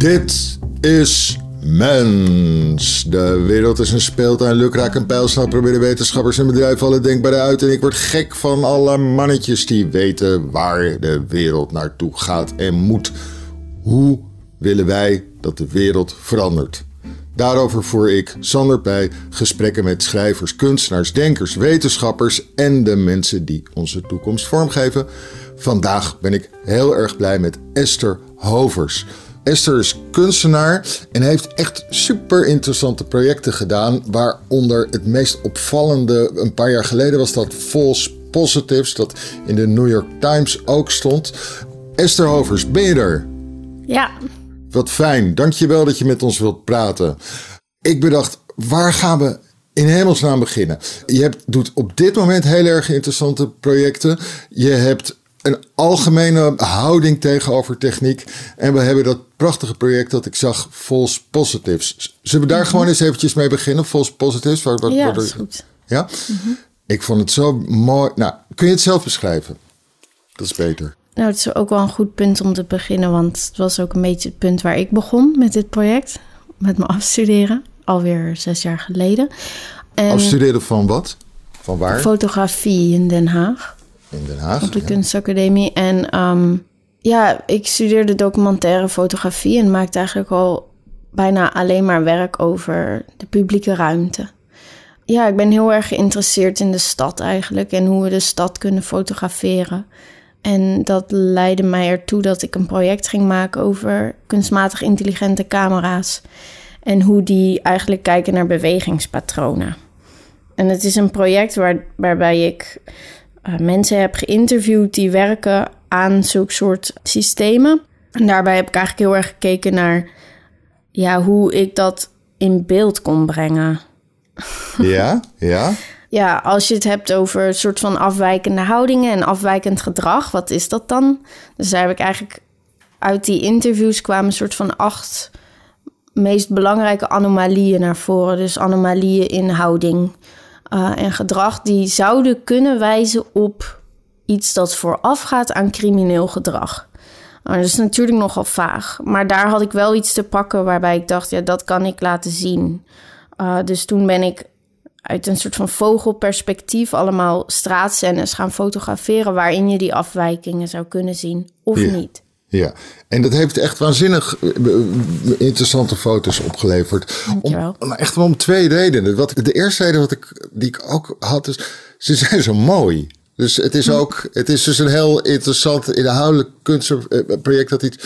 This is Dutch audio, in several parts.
Dit is Mens. De wereld is een speeltuin. Lukraak en pijlsnel proberen wetenschappers en bedrijven alle denkbare uit. En ik word gek van alle mannetjes die weten waar de wereld naartoe gaat en moet. Hoe willen wij dat de wereld verandert? Daarover voer ik, Sander Pij, gesprekken met schrijvers, kunstenaars, denkers, wetenschappers en de mensen die onze toekomst vormgeven. Vandaag ben ik heel erg blij met Esther Hovers. Esther is kunstenaar en heeft echt super interessante projecten gedaan. Waaronder het meest opvallende, een paar jaar geleden was dat False Positives, dat in de New York Times ook stond. Esther Hovers, ben je er? Ja. Wat fijn, dankjewel dat je met ons wilt praten. Ik bedacht, waar gaan we in hemelsnaam beginnen? Je hebt, doet op dit moment heel erg interessante projecten. Je hebt een algemene houding tegenover techniek. En we hebben dat prachtige project dat ik zag, False Positives. Zullen we daar gewoon eens eventjes mee beginnen? False Positives? Waar, ja, dat is goed. Ja? Ik vond het zo mooi. Nou, kun je het zelf beschrijven? Dat is beter. Nou, het is ook wel een goed punt om te beginnen, want het was ook een beetje het punt waar ik begon met dit project, met mijn afstuderen, alweer zes jaar geleden. En afstuderen van wat? Van waar? Fotografie in Den Haag. In Den Haag? Op de Kunstacademie. En ehm, ja, ik studeerde documentaire fotografie en maakte eigenlijk al bijna alleen maar werk over de publieke ruimte. Ja, ik ben heel erg geïnteresseerd in de stad eigenlijk en hoe we de stad kunnen fotograferen. En dat leidde mij ertoe dat ik een project ging maken over kunstmatig intelligente camera's. En hoe die eigenlijk kijken naar bewegingspatronen. En het is een project waar, waarbij ik uh, mensen heb geïnterviewd die werken aan zulke soort systemen. En daarbij heb ik eigenlijk heel erg gekeken naar ja, hoe ik dat in beeld kon brengen. Ja, ja. ja, als je het hebt over een soort van afwijkende houdingen en afwijkend gedrag, wat is dat dan? Dus daar heb ik eigenlijk uit die interviews kwamen een soort van acht meest belangrijke anomalieën naar voren. Dus anomalieën in houding uh, en gedrag die zouden kunnen wijzen op iets dat voorafgaat aan crimineel gedrag. Uh, dat is natuurlijk nogal vaag, maar daar had ik wel iets te pakken waarbij ik dacht, ja, dat kan ik laten zien. Uh, dus toen ben ik uit een soort van vogelperspectief allemaal straatscènes gaan fotograferen waarin je die afwijkingen zou kunnen zien of niet. Ja, en dat heeft echt waanzinnig eh, interessante foto's opgeleverd. Om, echt wel om twee redenen. Wat, de eerste reden wat ik, die ik ook had is, ze zijn zo mooi. Dus het is hm. ook, het is dus een heel interessant inhoudelijk kunstproject dat iets.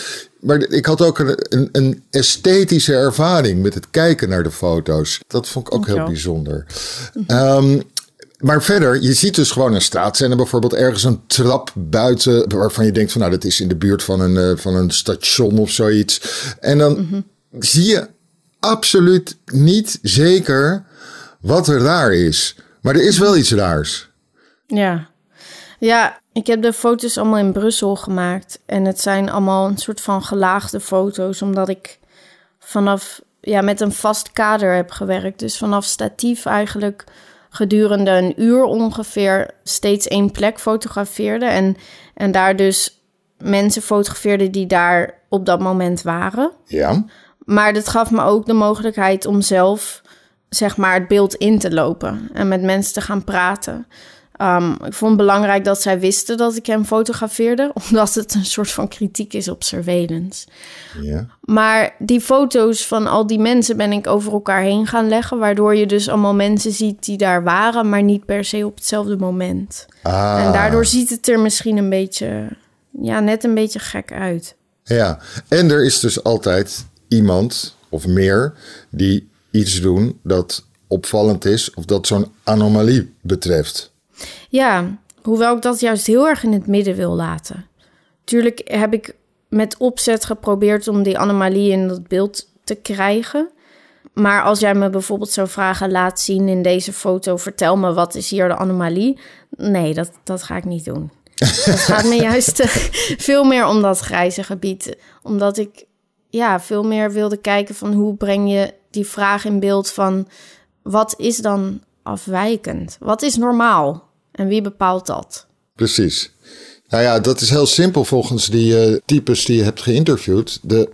Maar ik had ook een, een, een, esthetische ervaring met het kijken naar de foto's. Dat vond ik ook heel bijzonder. Um, maar verder, je ziet dus gewoon een straatscène, bijvoorbeeld ergens een trap buiten, waarvan je denkt van nou, dat is in de buurt van een, uh, van een station of zoiets. En dan mhm. zie je absoluut niet zeker wat er raar is. Maar er is wel iets raars. Ja. Ja, ik heb de foto's allemaal in Brussel gemaakt. En het zijn allemaal een soort van gelaagde foto's, omdat ik vanaf, ja, met een vast kader heb gewerkt. Dus vanaf statief eigenlijk gedurende een uur ongeveer steeds één plek fotografeerde. En, en daar dus mensen fotografeerde die daar op dat moment waren. Ja. Maar dat gaf me ook de mogelijkheid om zelf, zeg maar, het beeld in te lopen en met mensen te gaan praten. Um, ik vond het belangrijk dat zij wisten dat ik hem fotografeerde, omdat het een soort van kritiek is op surveillance. Ja. Maar die foto's van al die mensen ben ik over elkaar heen gaan leggen, waardoor je dus allemaal mensen ziet die daar waren, maar niet per se op hetzelfde moment. Ah. En daardoor ziet het er misschien een beetje, ja, net een beetje gek uit. Ja, en er is dus altijd iemand of meer die iets doen dat opvallend is of dat zo'n anomalie betreft. Ja, hoewel ik dat juist heel erg in het midden wil laten. Tuurlijk heb ik met opzet geprobeerd om die anomalie in dat beeld te krijgen. Maar als jij me bijvoorbeeld zou vragen, laat zien in deze foto, vertel me wat is hier de anomalie? Nee, dat, dat ga ik niet doen. Het gaat me juist eh, veel meer om dat grijze gebied. Omdat ik ja, veel meer wilde kijken van hoe breng je die vraag in beeld van wat is dan afwijkend? Wat is normaal? En wie bepaalt dat? Precies. Nou ja, dat is heel simpel volgens die uh, types die je hebt geïnterviewd. De,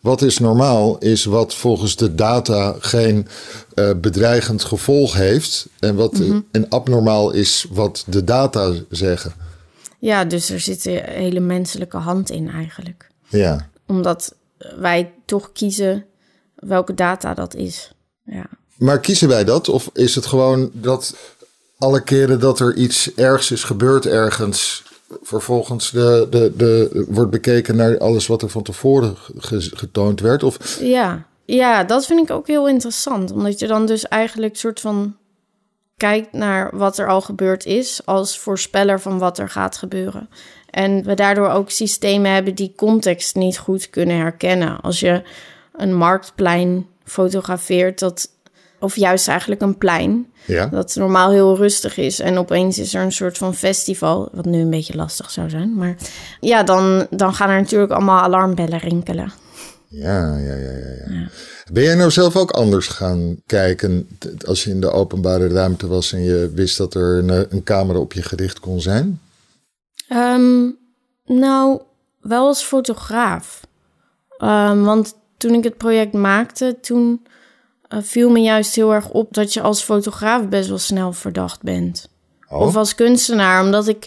wat is normaal is wat volgens de data geen uh, bedreigend gevolg heeft. En wat mm -hmm. en abnormaal is wat de data zeggen. Ja, dus er zit een hele menselijke hand in eigenlijk. Ja. Omdat wij toch kiezen welke data dat is. Ja. Maar kiezen wij dat? Of is het gewoon dat alle keren dat er iets ergs is gebeurd ergens, vervolgens de, de, de, wordt bekeken naar alles wat er van tevoren getoond werd? Of... Ja. ja, dat vind ik ook heel interessant. Omdat je dan dus eigenlijk soort van kijkt naar wat er al gebeurd is als voorspeller van wat er gaat gebeuren. En we daardoor ook systemen hebben die context niet goed kunnen herkennen. Als je een marktplein fotografeert, dat, of juist eigenlijk een plein, ja. dat normaal heel rustig is. En opeens is er een soort van festival, wat nu een beetje lastig zou zijn. Maar ja, dan, dan gaan er natuurlijk allemaal alarmbellen rinkelen. Ja, ja, ja, ja, ja. Ben jij nou zelf ook anders gaan kijken als je in de openbare ruimte was en je wist dat er een, een camera op je gericht kon zijn? Um, nou, wel als fotograaf. Um, want toen ik het project maakte, toen viel me juist heel erg op dat je als fotograaf best wel snel verdacht bent. Oh. Of als kunstenaar, omdat ik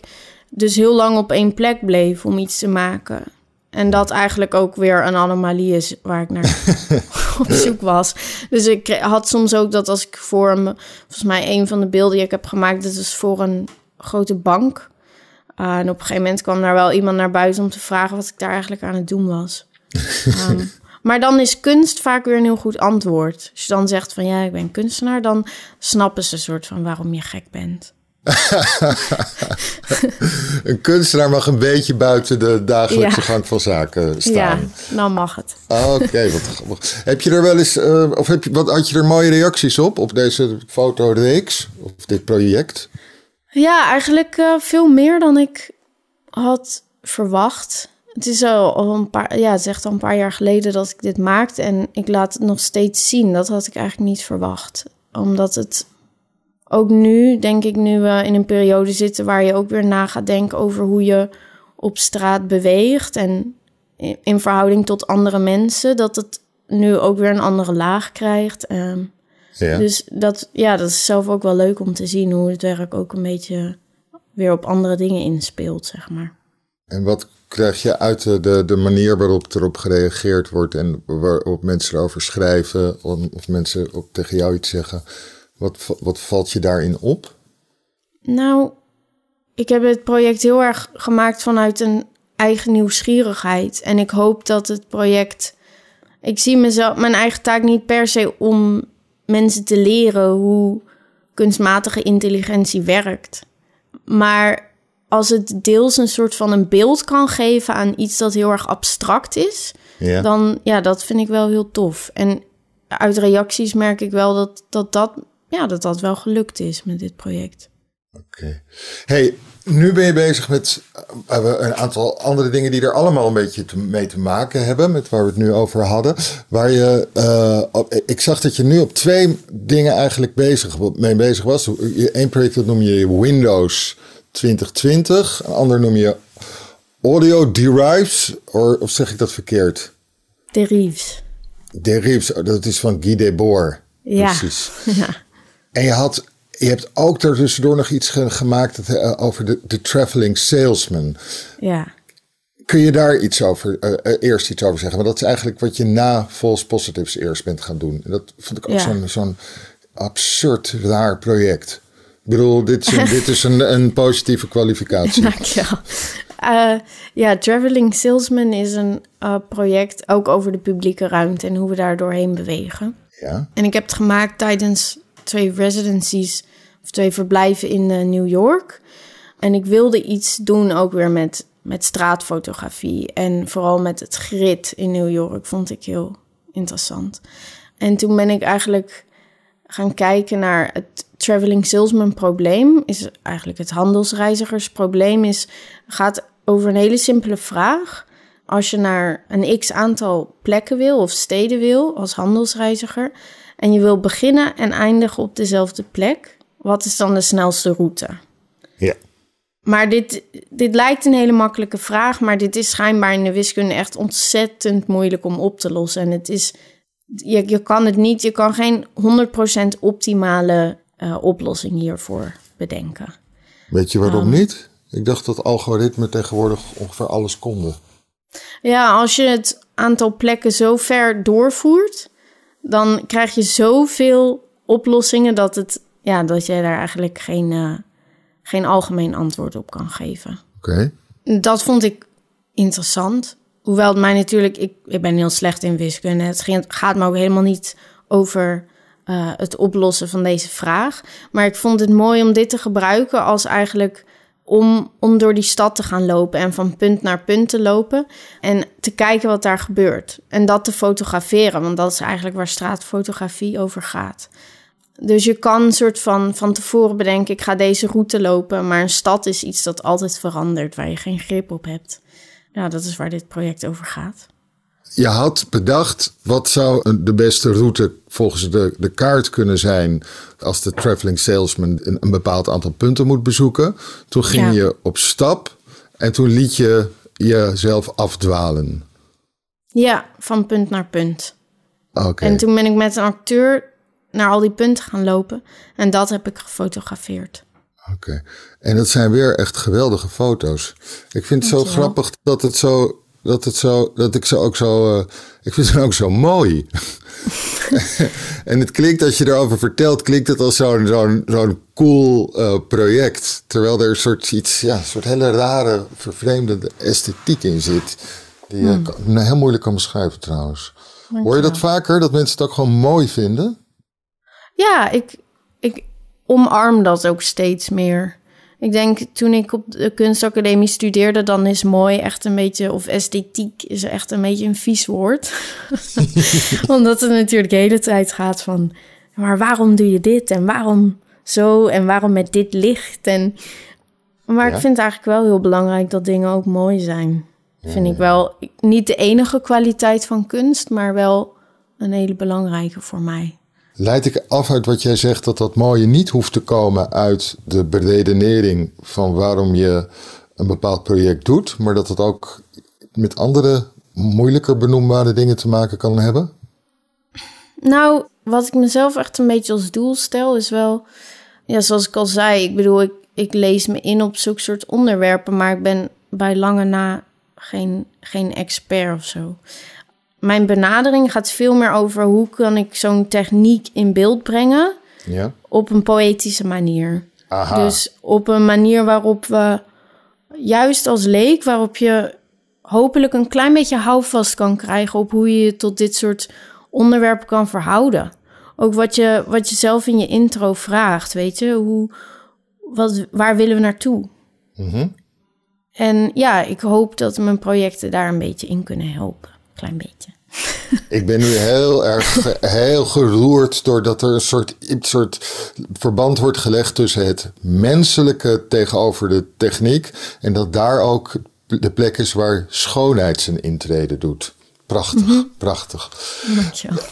dus heel lang op één plek bleef om iets te maken. En dat eigenlijk ook weer een anomalie is waar ik naar op zoek was. Dus ik had soms ook dat als ik voor een, volgens mij een van de beelden die ik heb gemaakt, dat is voor een grote bank. Uh, en op een gegeven moment kwam daar wel iemand naar buiten om te vragen wat ik daar eigenlijk aan het doen was. um, maar dan is kunst vaak weer een heel goed antwoord. Als je dan zegt van ja, ik ben kunstenaar, dan snappen ze een soort van waarom je gek bent. een kunstenaar mag een beetje buiten de dagelijkse ja. gang van zaken staan. Ja, dan mag het. Oké, wat Heb je er wel eens, uh, of heb je, wat, had je er mooie reacties op, op deze fotoreeks, of dit project? Ja, eigenlijk uh, veel meer dan ik had verwacht. Het is al, een paar, ja, het is echt al een paar jaar geleden dat ik dit maakte en ik laat het nog steeds zien. Dat had ik eigenlijk niet verwacht, omdat het ook nu, denk ik, nu we in een periode zitten waar je ook weer na gaat denken over hoe je op straat beweegt en in verhouding tot andere mensen, dat het nu ook weer een andere laag krijgt. Um, ja. Dus dat, ja, dat is zelf ook wel leuk om te zien hoe het werk ook een beetje weer op andere dingen inspeelt, zeg maar. En wat krijg je uit de, de, manier waarop erop gereageerd wordt en waarop mensen erover schrijven of, mensen ook tegen jou iets zeggen? Wat, wat valt je daarin op? Nou, ik heb het project heel erg gemaakt vanuit een eigen nieuwsgierigheid. En ik hoop dat het project. Ik zie mezelf, mijn eigen taak niet per se om mensen te leren hoe kunstmatige intelligentie werkt. Maar als het deels een soort van een beeld kan geven aan iets dat heel erg abstract is, ja. dan ja, dat vind ik wel heel tof. En uit reacties merk ik wel dat dat, dat, ja, dat, dat wel gelukt is met dit project. Oké. Hey, nu ben je bezig met uh, een aantal andere dingen die er allemaal een beetje te, mee te maken hebben, met waar we het nu over hadden. Waar je, uh, op, ik zag dat je nu op twee dingen eigenlijk bezig, mee bezig was. Eén project dat noem je Windows 2020, een ander noem je Audio Derives, or, of zeg ik dat verkeerd? Derives. Derives, dat is van Guy Debord. Ja. Precies. Ja. En je had je hebt ook daartussendoor nog iets ge gemaakt dat, uh, over de, de traveling salesman. Ja. Kun je daar iets over, uh, uh, eerst iets over zeggen? Want dat is eigenlijk wat je na False Positives eerst bent gaan doen. En dat vond ik ook Ja. zo'n zo'n absurd raar project. Ik bedoel, dit is een, dit is een, een positieve kwalificatie. Dankjewel. Uh, ja, Traveling Salesman is een uh, project ook over de publieke ruimte en hoe we daar doorheen bewegen. Ja, En ik heb het gemaakt tijdens twee residencies of twee verblijven in uh, New York. En ik wilde iets doen ook weer met, met straatfotografie. En vooral met het grid in New York vond ik heel interessant. En toen ben ik eigenlijk gaan kijken naar het traveling salesman probleem. Is eigenlijk het handelsreizigersprobleem. Is, gaat over een hele simpele vraag. Als je naar een x aantal plekken wil of steden wil als handelsreiziger en je wil beginnen en eindigen op dezelfde plek, wat is dan de snelste route? ja. maar dit, dit lijkt een hele makkelijke vraag, maar dit is schijnbaar in de wiskunde echt ontzettend moeilijk om op te lossen. En het is, je, je kan het niet, je kan geen 100% optimale uh, oplossing hiervoor bedenken. Weet je waarom niet? Ik dacht dat algoritmen tegenwoordig ongeveer alles konden. Ja, als je het aantal plekken zo ver doorvoert, dan krijg je zoveel oplossingen dat, het, ja, dat je daar eigenlijk geen, uh, geen algemeen antwoord op kan geven. Oké. Dat vond ik interessant. Hoewel het mij natuurlijk, ik, ik ben heel slecht in wiskunde. Het gaat me ook helemaal niet over uh, het oplossen van deze vraag. Maar ik vond het mooi om dit te gebruiken als eigenlijk om, om door die stad te gaan lopen en van punt naar punt te lopen en te kijken wat daar gebeurt. En dat te fotograferen, want dat is eigenlijk waar straatfotografie over gaat. Dus je kan een soort van van tevoren bedenken, ik ga deze route lopen, maar een stad is iets dat altijd verandert, waar je geen grip op hebt. Ja, dat is waar dit project over gaat. Je had bedacht, wat zou de beste route volgens de, de kaart kunnen zijn als de traveling salesman een, een bepaald aantal punten moet bezoeken. Toen ging je op stap en toen liet je jezelf afdwalen. Ja, van punt naar punt. Oké. En toen ben ik met een acteur naar al die punten gaan lopen en dat heb ik gefotografeerd. Oké. En dat zijn weer echt geweldige foto's. Ik vind het zo grappig dat het zo dat, het zo, dat ik ze ook zo. Uh, ik vind ze ook zo mooi. en het klinkt, als je erover vertelt, klinkt het als zo'n zo'n zo'n cool uh, project. Terwijl er een soort, iets, ja, een soort hele rare, vervreemdende esthetiek in zit. Die je hmm. heel moeilijk kan beschrijven trouwens. Hoor je dat vaker, dat mensen het ook gewoon mooi vinden? Ja, ik, ik omarm dat ook steeds meer. Ik denk toen ik op de kunstacademie studeerde, dan is mooi echt een beetje, of esthetiek is echt een beetje een vies woord. Omdat het natuurlijk de hele tijd gaat van, maar waarom doe je dit en waarom zo en waarom met dit licht? En, maar ik vind het eigenlijk wel heel belangrijk dat dingen ook mooi zijn. Vind ik wel niet de enige kwaliteit van kunst, maar wel een hele belangrijke voor mij. Leid ik af uit wat jij zegt dat dat mooie niet hoeft te komen uit de beredenering van waarom je een bepaald project doet, maar dat het ook met andere moeilijker benoembare dingen te maken kan hebben? Nou, wat ik mezelf echt een beetje als doel stel is wel, ja, zoals ik al zei, ik bedoel, ik, ik lees me in op zulke soort onderwerpen, maar ik ben bij lange na geen, geen expert of zo mijn benadering gaat veel meer over hoe kan ik zo'n techniek in beeld brengen ja. op een poëtische manier. Dus op een manier waarop we juist als leek, waarop je hopelijk een klein beetje houvast kan krijgen op hoe je je tot dit soort onderwerpen kan verhouden. Ook wat je, wat je zelf in je intro vraagt, weet je, hoe, wat, waar willen we naartoe? Mhm. En ja, ik hoop dat mijn projecten daar een beetje in kunnen helpen. Klein beetje. Ik ben nu heel erg heel geroerd doordat er een soort, een soort verband wordt gelegd tussen het menselijke tegenover de techniek. En dat daar ook de plek is waar schoonheid zijn intrede doet. Prachtig, mm prachtig. Dankjewel.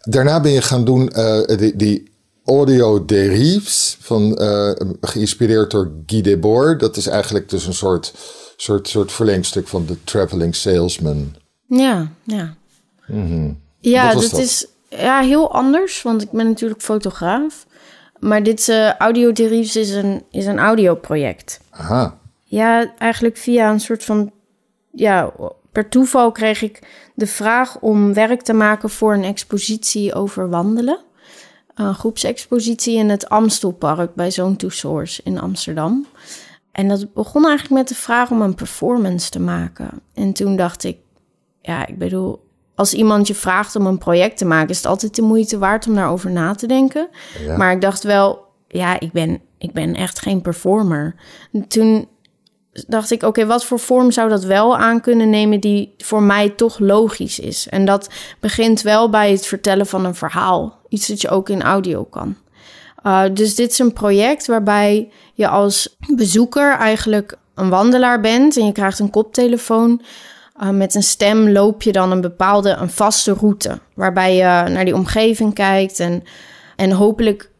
Daarna ben je gaan doen uh, die, die audio derives, van, uh, geïnspireerd door Guy Debord. Dat is eigenlijk dus een soort, soort, soort verlengstuk van de traveling salesman. Ja, ja. Mhm. Ja, dit is ja, heel anders, want ik ben natuurlijk fotograaf. Maar dit uh, Audio Derives is een, is een audioproject. Aha. Ja, eigenlijk via een soort van... Ja, per toeval kreeg ik de vraag om werk te maken voor een expositie over wandelen. Een groepsexpositie in het Amstelpark bij to Source in Amsterdam. En dat begon eigenlijk met de vraag om een performance te maken. En toen dacht ik, ja, ik bedoel, als iemand je vraagt om een project te maken, is het altijd de moeite waard om daarover na te denken. Maar ik dacht wel, ja, ik ben, ik ben echt geen performer. toen dacht ik, oké, wat voor vorm zou dat wel aan kunnen nemen die voor mij toch logisch is? En dat begint wel bij het vertellen van een verhaal. Iets dat je ook in audio kan. Uh, dus dit is een project waarbij je als bezoeker eigenlijk een wandelaar bent en je krijgt een koptelefoon uh, met een stem loop je dan een bepaalde, een vaste route. Waarbij je naar die omgeving kijkt en, en hopelijk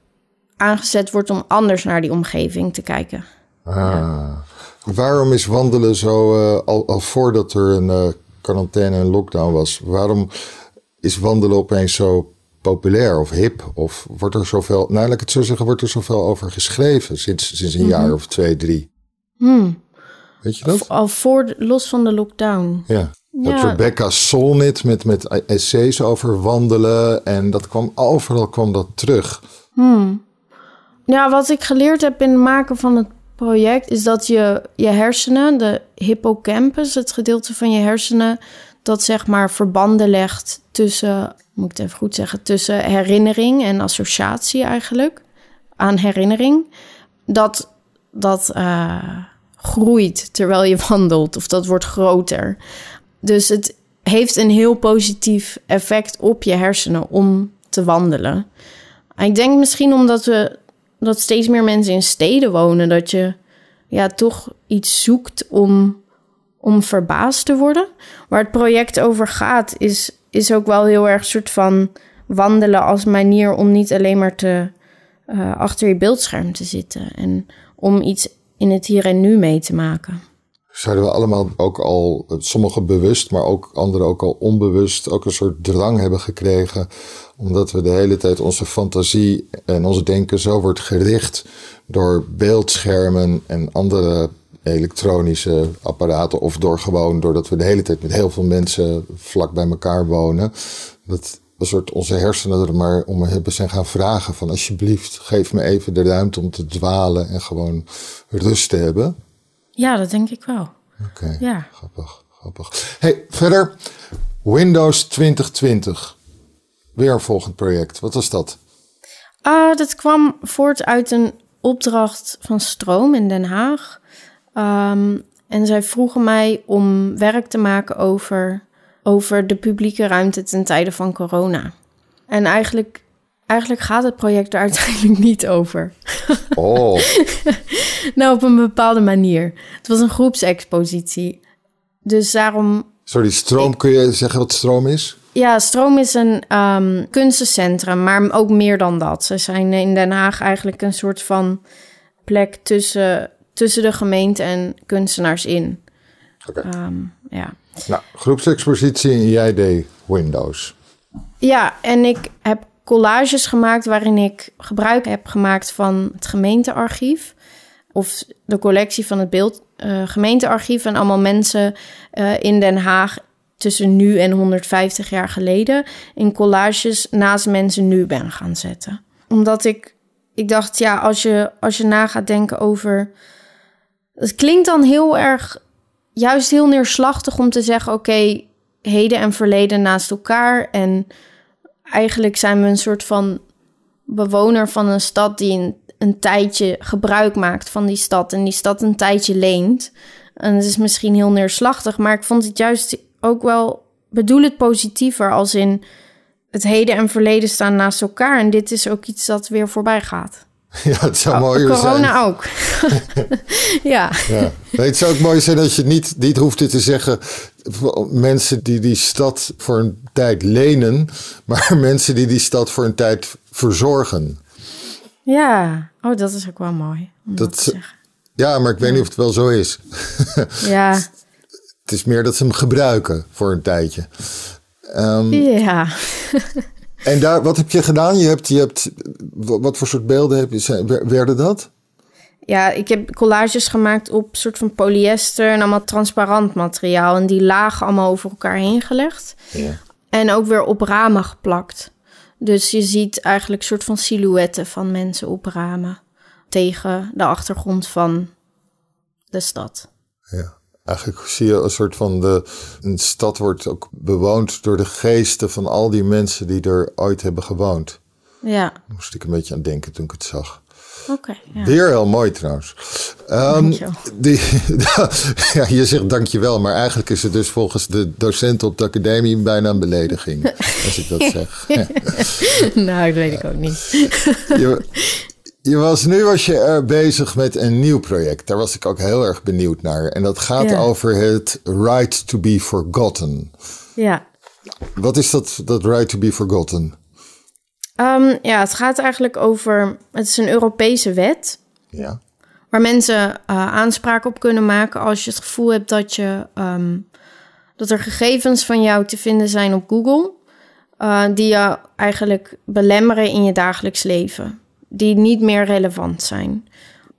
aangezet wordt om anders naar die omgeving te kijken. Ah. waarom is wandelen zo, uh, al, al voordat er een uh, quarantaine en lockdown was, waarom is wandelen opeens zo populair of hip? Of wordt er zoveel, nou laat ik het zo zeggen, wordt er zoveel over geschreven sinds, sinds een mm -hmm. jaar of twee, drie? Hmm. Weet je dat? Al voor, los van de lockdown. Ja. Dat ja. Rebecca Solnit met, met essays over wandelen. En dat kwam overal kwam dat terug. Hmm. Ja, wat ik geleerd heb in het maken van het project... is dat je, je hersenen, de hippocampus... het gedeelte van je hersenen... dat zeg maar verbanden legt tussen... moet ik het even goed zeggen... tussen herinnering en associatie eigenlijk. Aan herinnering. Dat, dat uh, groeit terwijl je wandelt. Of dat wordt groter. Dus het heeft een heel positief effect op je hersenen om te wandelen. Ik denk misschien omdat we dat steeds meer mensen in steden wonen, dat je ja, toch iets zoekt om, om verbaasd te worden. Waar het project over gaat, is, is ook wel heel erg een soort van wandelen als manier om niet alleen maar te, uh, achter je beeldscherm te zitten en om iets in het hier en nu mee te maken zouden we allemaal ook al, sommigen bewust, maar ook anderen ook al onbewust, ook een soort drang hebben gekregen. Omdat we de hele tijd onze fantasie en ons denken zo wordt gericht door beeldschermen en andere elektronische apparaten. Of door gewoon, doordat we de hele tijd met heel veel mensen vlak bij elkaar wonen. Dat een soort onze hersenen er maar om hebben zijn gaan vragen van alsjeblieft, geef me even de ruimte om te dwalen en gewoon rust te hebben. Ja, dat denk ik wel. Oké, ja. grappig, grappig. Hey, verder, Windows 2020. Weer een volgend project. Wat was dat? Uh, dat kwam voort uit een opdracht van Stroom in Den Haag. Um, en zij vroegen mij om werk te maken over, over de publieke ruimte ten tijde van corona. En eigenlijk Eigenlijk gaat het project er uiteindelijk niet over. Oh. nou, op een bepaalde manier. Het was een groepsexpositie. Dus daarom. Sorry, stroom, kun je zeggen wat stroom is? Ja, Stroom is een um, kunstencentrum, maar ook meer dan dat. Ze zijn in Den Haag eigenlijk een soort van plek tussen, tussen de gemeente en kunstenaars in. Oké. Okay. Um, ja. Nou, groepsexpositie en jij deed Windows. Ja, en ik heb collages gemaakt waarin ik gebruik heb gemaakt van het gemeentearchief. Of de collectie van het beeld uh, gemeentearchief. En allemaal mensen uh, in Den Haag tussen nu en 150 jaar geleden. In collages naast mensen nu ben gaan zetten. Omdat ik, ik dacht, ja, als je, als je na gaat denken over. Het klinkt dan heel erg, juist heel neerslachtig om te zeggen: oké, heden en verleden naast elkaar. En eigenlijk zijn we een soort van bewoner van een stad die een, een tijdje gebruik maakt van die stad en die stad een tijdje leent. En het is misschien heel neerslachtig, maar ik vond het juist ook wel, bedoel het positiever als in het heden en verleden staan naast elkaar. En dit is ook iets dat weer voorbij gaat. Ja, het zou oh, mooi zijn. Corona ook. ja. ja. het zou ook mooi zijn dat je niet, niet hoeft te zeggen... mensen die die stad voor een tijd lenen... maar mensen die die stad voor een tijd verzorgen. Ja, oh, dat is ook wel mooi om dat, dat te zeggen. Ja, maar ik weet niet of het wel zo is. ja. Het is meer dat ze hem gebruiken voor een tijdje. Um, ja. En daar, wat heb je gedaan? Je hebt, je hebt, wat voor soort beelden heb je, werden dat? Ja, ik heb collages gemaakt op soort van polyester en allemaal transparant materiaal. En die lagen allemaal over elkaar heen gelegd. Ja. En ook weer op ramen geplakt. Dus je ziet eigenlijk soort van silhouetten van mensen op ramen. Tegen de achtergrond van de stad. Ja. Eigenlijk zie je een soort van de. Een stad wordt ook bewoond door de geesten van al die mensen die er ooit hebben gewoond. Ja. Daar moest ik een beetje aan denken toen ik het zag. Oké. ja. Weer heel mooi trouwens. Um, die, ja, je zegt dankjewel, maar eigenlijk is het dus volgens de docenten op de academie bijna een belediging. als ik dat zeg. nou, dat weet ik ook niet. je, je was, nu was je er bezig met een nieuw project. Daar was ik ook heel erg benieuwd naar. En dat gaat over het Right to be Forgotten. Ja. Wat is dat, dat Right to be Forgotten? Um, ja, het gaat eigenlijk over. Het is een Europese wet. Ja. waar mensen uh, aanspraak op kunnen maken als je het gevoel hebt dat, je, ehm, dat er gegevens van jou te vinden zijn op Google. Uh, die je eigenlijk belemmeren in je dagelijks leven, die niet meer relevant zijn.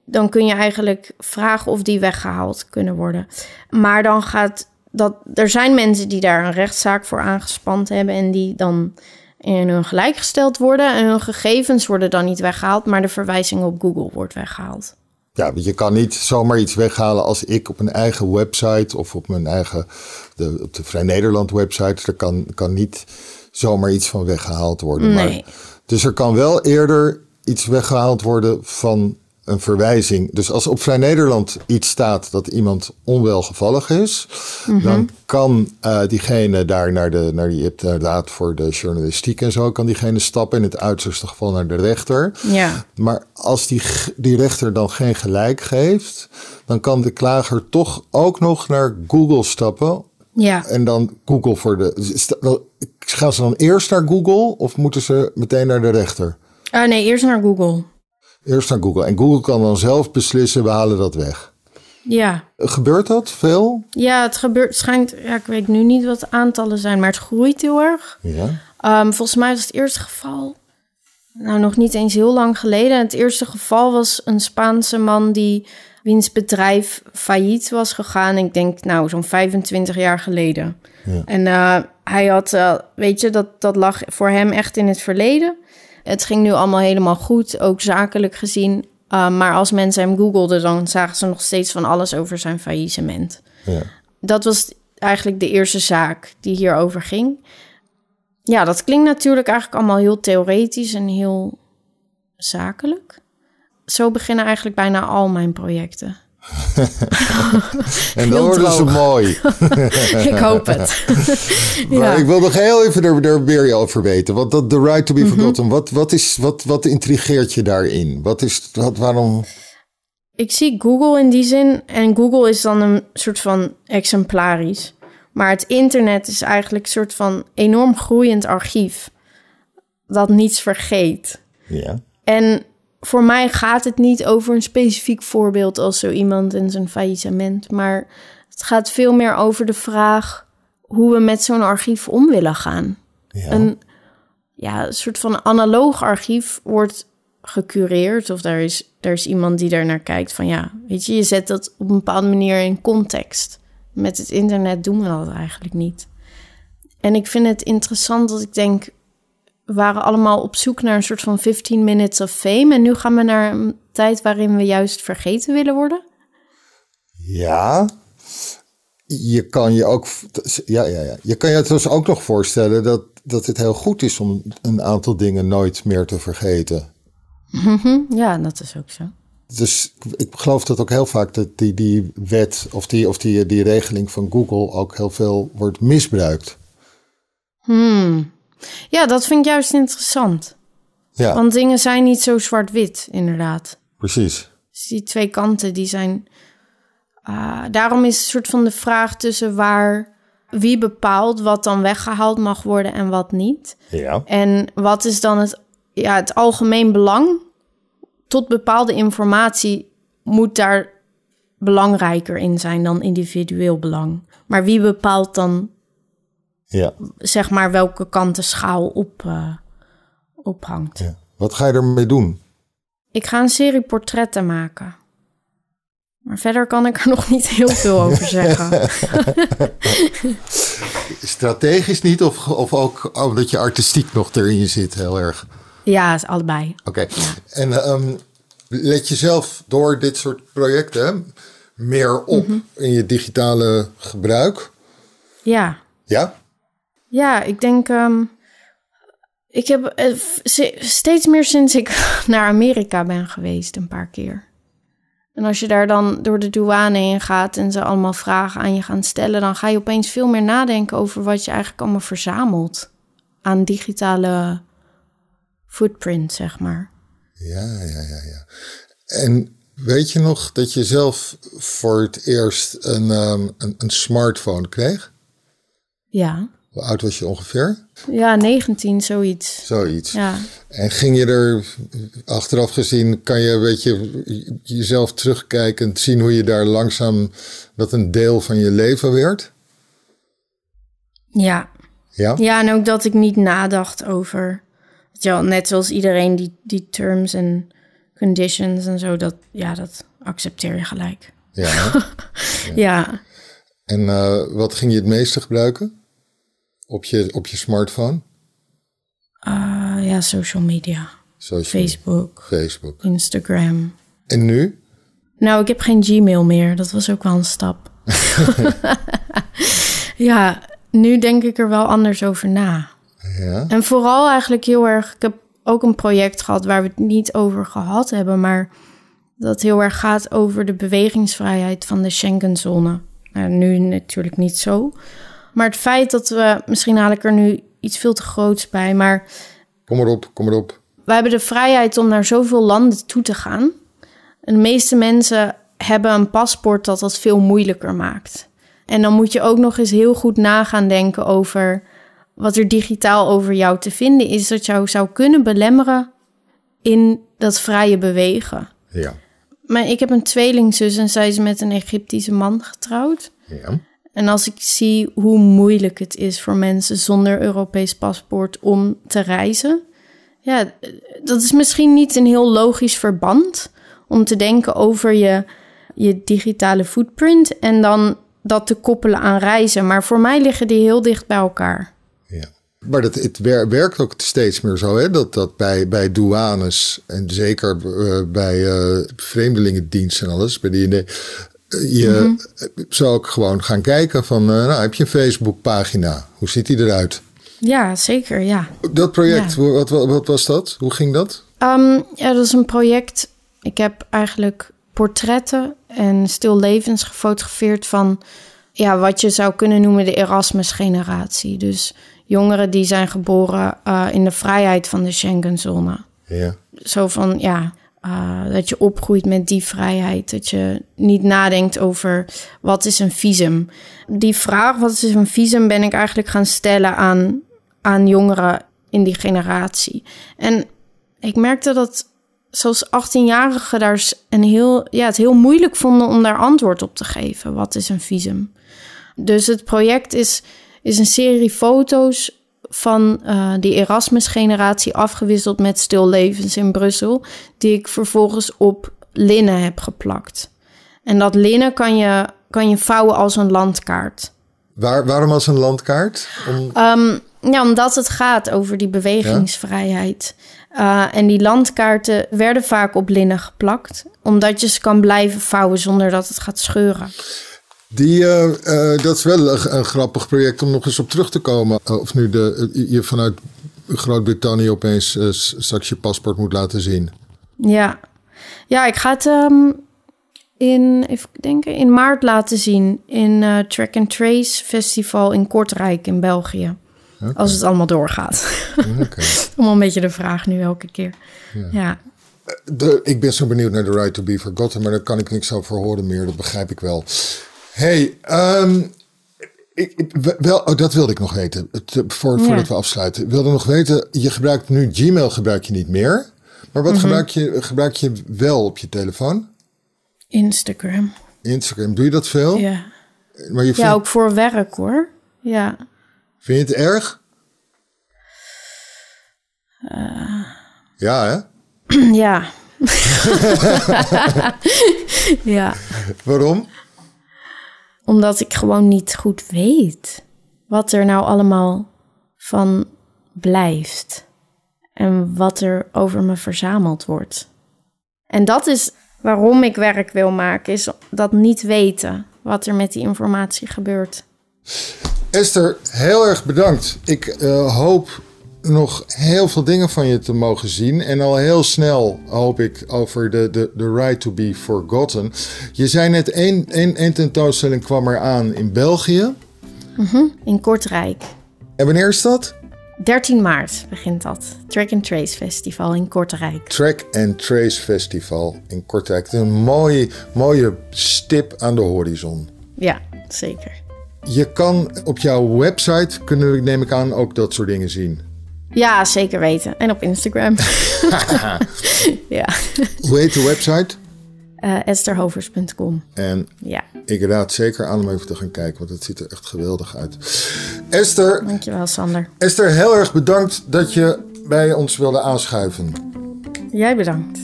Dan kun je eigenlijk vragen of die weggehaald kunnen worden. Maar dan gaat dat. Er zijn mensen die daar een rechtszaak voor aangespand hebben en die dan in hun gelijk gesteld worden. En hun gegevens worden dan niet weggehaald, maar de verwijzing op Google wordt weggehaald. Ja, want je kan niet zomaar iets weghalen als ik op een eigen website of op mijn eigen, de, op de Vrij Nederland website. Er kan, kan niet zomaar iets van weggehaald worden. Nee. Maar, dus er kan wel eerder iets weggehaald worden van een verwijzing. Dus als op Vrij Nederland iets staat dat iemand onwelgevallig is, Mhm. dan kan eh, diegene daar naar de, naar die, je hebt inderdaad voor de journalistiek en zo, kan diegene stappen in het uiterste geval naar de rechter. Ja, Maar als die, die rechter dan geen gelijk geeft, dan kan de klager toch ook nog naar Google stappen. ja. En dan Google voor de. Gaan ze dan eerst naar Google of moeten ze meteen naar de rechter? Ah, nee, eerst naar Google. Eerst naar Google. En Google kan dan zelf beslissen, we halen dat weg. Ja, Gebeurt dat veel? ja het gebeurt, schijnt, ja, ik weet nu niet wat de aantallen zijn, maar het groeit heel erg. Ja. Ehm, volgens mij was het eerste geval, nou nog niet eens heel lang geleden. Het eerste geval was een Spaanse man die wiens bedrijf failliet was gegaan. Ik denk nou zo'n 25 jaar geleden. Ja. En eh, hij had, eh, weet je, dat, dat lag voor hem echt in het verleden. Het ging nu allemaal helemaal goed, ook zakelijk gezien. Uh, maar als mensen hem googelden, dan zagen ze nog steeds van alles over zijn faillissement. ja. Dat was eigenlijk de eerste zaak die hierover ging. Ja, dat klinkt natuurlijk eigenlijk allemaal heel theoretisch en heel zakelijk. Zo beginnen eigenlijk bijna al mijn projecten. En dan worden ze mooi. ik hoop het. Maar ik wil nog heel even er, er weer over weten. Want dat The Right to Mhm. be Forgotten, wat, wat, is, wat, wat intrigeert je daarin? Wat is, wat, waarom... Ik zie Google in die zin. En Google is dan een soort van exemplarisch. Maar het internet is eigenlijk een soort van enorm groeiend archief. Dat niets vergeet. Ja. En voor mij gaat het niet over een specifiek voorbeeld als zo iemand in zijn faillissement. Maar het gaat veel meer over de vraag hoe we met zo'n archief om willen gaan. ja. Een, ja, een soort van analoog archief wordt gecureerd. Of er is, er is iemand die daar naar kijkt van ja, weet je, je zet dat op een bepaalde manier in context. Met het internet doen we dat eigenlijk niet. En ik vind het interessant dat ik denk, waren allemaal op zoek naar een soort van 15 minutes of fame. En nu gaan we naar een tijd waarin we juist vergeten willen worden. Ja. Je kan je ook, ja, ja, ja. Je kan je het dus ook nog voorstellen dat, dat het heel goed is om een aantal dingen nooit meer te vergeten. Ja, dat is ook zo. Dus ik geloof dat ook heel vaak dat die, die wet of, die, of die, die regeling van Google ook heel veel wordt misbruikt. Hmm. Ja, dat vind ik juist interessant. Ja, Want dingen zijn niet zo zwart-wit, inderdaad. precies. Dus die twee kanten, die zijn... ah, daarom is een soort van de vraag tussen waar... Wie bepaalt wat dan weggehaald mag worden en wat niet? Ja. En wat is dan het, ja, het algemeen belang? Tot bepaalde informatie moet daar belangrijker in zijn dan individueel belang. Maar wie bepaalt dan, Ja. zeg maar, welke kant de schaal op, eh, ophangt? ja. Wat ga je ermee doen? Ik ga een serie portretten maken. Maar verder kan ik er nog niet heel veel over zeggen. Strategisch niet of, of ook omdat je artistiek nog erin zit heel erg? Ja, is allebei. Oké. En ehm, let je zelf door dit soort projecten meer op in je digitale gebruik? Ja, Ja? Ja, ik denk. ehm, ik heb eh, steeds meer sinds ik naar Amerika ben geweest, een paar keer. En als je daar dan door de douane heen gaat en ze allemaal vragen aan je gaan stellen, dan ga je opeens veel meer nadenken over wat je eigenlijk allemaal verzamelt aan digitale footprint, zeg maar. Ja, ja, ja, ja. En weet je nog dat je zelf voor het eerst een, ehm, een, een smartphone kreeg? Ja. Hoe oud was je ongeveer? Ja, 19, zoiets. Zoiets. Ja. En ging je er achteraf gezien, kan je een beetje jezelf terugkijkend zien hoe je daar langzaam dat een deel van je leven werd? Ja. Ja? Ja, en ook dat ik niet nadacht over. wel, net zoals iedereen die, die terms en conditions en zo, dat, ja, dat accepteer je gelijk. Ja. Ja. En eh, wat ging je het meeste gebruiken? Op je, op je smartphone? Ah, ja, social media. Social Facebook, Facebook. Instagram. En nu? Nou, ik heb geen Gmail meer. Dat was ook wel een stap. ja, nu denk ik er wel anders over na. Ja. En vooral eigenlijk heel erg. Ik heb ook een project gehad waar we het niet over gehad hebben, maar dat heel erg gaat over de bewegingsvrijheid van de Schengenzone. Nou, nu natuurlijk niet zo. Maar het feit dat we, misschien haal ik er nu iets veel te groots bij, maar Kom erop, kom erop. we hebben de vrijheid om naar zoveel landen toe te gaan. En de meeste mensen hebben een paspoort dat dat veel moeilijker maakt. En dan moet je ook nog eens heel goed nagaan denken over wat er digitaal over jou te vinden is, dat jou zou kunnen belemmeren in dat vrije bewegen. Ja. Maar ik heb een tweelingzus en zij is met een Egyptische man getrouwd. Ja. En als ik zie hoe moeilijk het is voor mensen zonder Europees paspoort om te reizen, ja, dat is misschien niet een heel logisch verband om te denken over je, je digitale footprint en dan dat te koppelen aan reizen. Maar voor mij liggen die heel dicht bij elkaar. Ja. Maar dat, het wer- werkt ook steeds meer zo, hè? Dat, dat bij, bij douanes en zeker eh, bij eh vreemdelingendienst en alles, bij die, je zou ook gewoon gaan kijken van, eh, nou, heb je een Facebookpagina? Hoe ziet die eruit? Ja, zeker, ja. Dat project, Ja. wat, wat, wat was dat? Hoe ging dat? Ehm, ja, dat is een project. Ik heb eigenlijk portretten en stil levens gefotografeerd van ja, wat je zou kunnen noemen de Erasmus-generatie. Dus jongeren die zijn geboren eh, in de vrijheid van de Schengenzone. Ja. Zo van ja, eh, dat je opgroeit met die vrijheid. Dat je niet nadenkt over wat is een visum. Die vraag, wat is een visum, ben ik eigenlijk gaan stellen aan, aan jongeren in die generatie. En ik merkte dat zelfs 18-jarigen daar een heel, ja, het heel moeilijk vonden om daar antwoord op te geven. Wat is een visum? Dus het project is, is een serie foto's van eh, die Erasmus-generatie afgewisseld met stillevens in Brussel, die ik vervolgens op linnen heb geplakt. En dat linnen kan je, kan je vouwen als een landkaart. Waar, waarom als een landkaart? Om, Ehm, ja, omdat het gaat over die bewegingsvrijheid. Eh, en die landkaarten werden vaak op linnen geplakt, omdat je ze kan blijven vouwen zonder dat het gaat scheuren. Die, eh, eh, dat is wel een, een grappig project om nog eens op terug te komen. Eh, of nu de, je vanuit Groot-Brittannië opeens straks je paspoort moet laten zien. Ja, ja ik ga het ehm, in, even denken, in maart laten zien in Track and Trace Festival in Kortrijk in België. Als het allemaal doorgaat. Oké. Allemaal een beetje de vraag nu elke keer. Ja. De, ik ben zo benieuwd naar The Right to Be Forgotten, maar daar kan ik niks over horen meer. Dat begrijp ik wel. Hey, ehm, ik, ik- wel, oh, dat wilde ik nog weten. Het, eh, voor, Ja. Voordat we afsluiten. Ik wilde nog weten, je gebruikt nu Gmail gebruik je niet meer. Maar wat gebruik, je, gebruik je wel op je telefoon? Instagram. Instagram, doe je dat veel? Ja. Maar je vindt, ja, ook voor werk hoor. Ja. vind je het erg? Ja, hè? ja. ja. Waarom? Omdat ik gewoon niet goed weet wat er nou allemaal van blijft. En wat er over me verzameld wordt. En dat is waarom ik werk wil maken, is dat niet weten wat er met die informatie gebeurt. Esther, heel erg bedankt. Ik eh, hoop nog heel veel dingen van je te mogen zien. En al heel snel hoop ik over de, de, de right to be forgotten. Je zei net, één, één, één tentoonstelling kwam er aan in België. In Kortrijk. En wanneer is dat? 13 maart begint dat. Track and Trace Festival in Kortrijk. Track and Trace Festival in Kortrijk. Een mooie, mooie stip aan de horizon. Ja, zeker. je kan op jouw website, kunnen we, neem ik aan, ook dat soort dingen zien. Ja, zeker weten. En op Instagram. ja. Hoe heet de website? Uh, Estherhovers.com. En ja. ik raad zeker aan om even te gaan kijken, want het ziet er echt geweldig uit. Esther. Dankjewel, Sander. Esther, heel erg bedankt dat je bij ons wilde aanschuiven. Jij bedankt.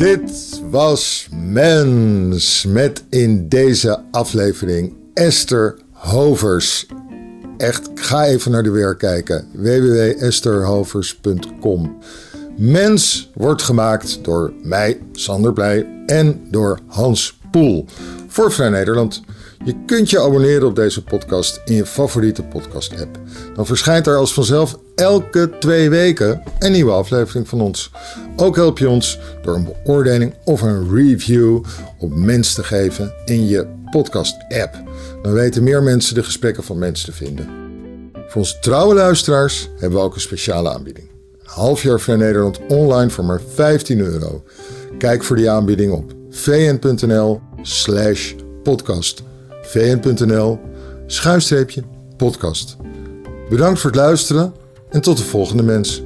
Dit was Mens met in deze aflevering Esther Hovers. Echt, ga even naar de werk kijken. www.estherhovers.com Mens wordt gemaakt door mij, Sander Blij, en door Hans Poel voor Vrij Nederland. Je kunt je abonneren op deze podcast in je favoriete podcast-app. Dan verschijnt er als vanzelf elke twee weken een nieuwe aflevering van ons. Ook help je ons door een beoordeling of een review op Mens te geven in je podcast-app. Dan weten meer mensen de gesprekken van Mens te vinden. Voor onze trouwe luisteraars hebben we ook een speciale aanbieding. Een half jaar Vrij Nederland online voor maar 15 euro. Kijk voor die aanbieding op vn.nl slash podcast vn.nl schuinstreepje podcast. Bedankt voor het luisteren en tot de volgende mens.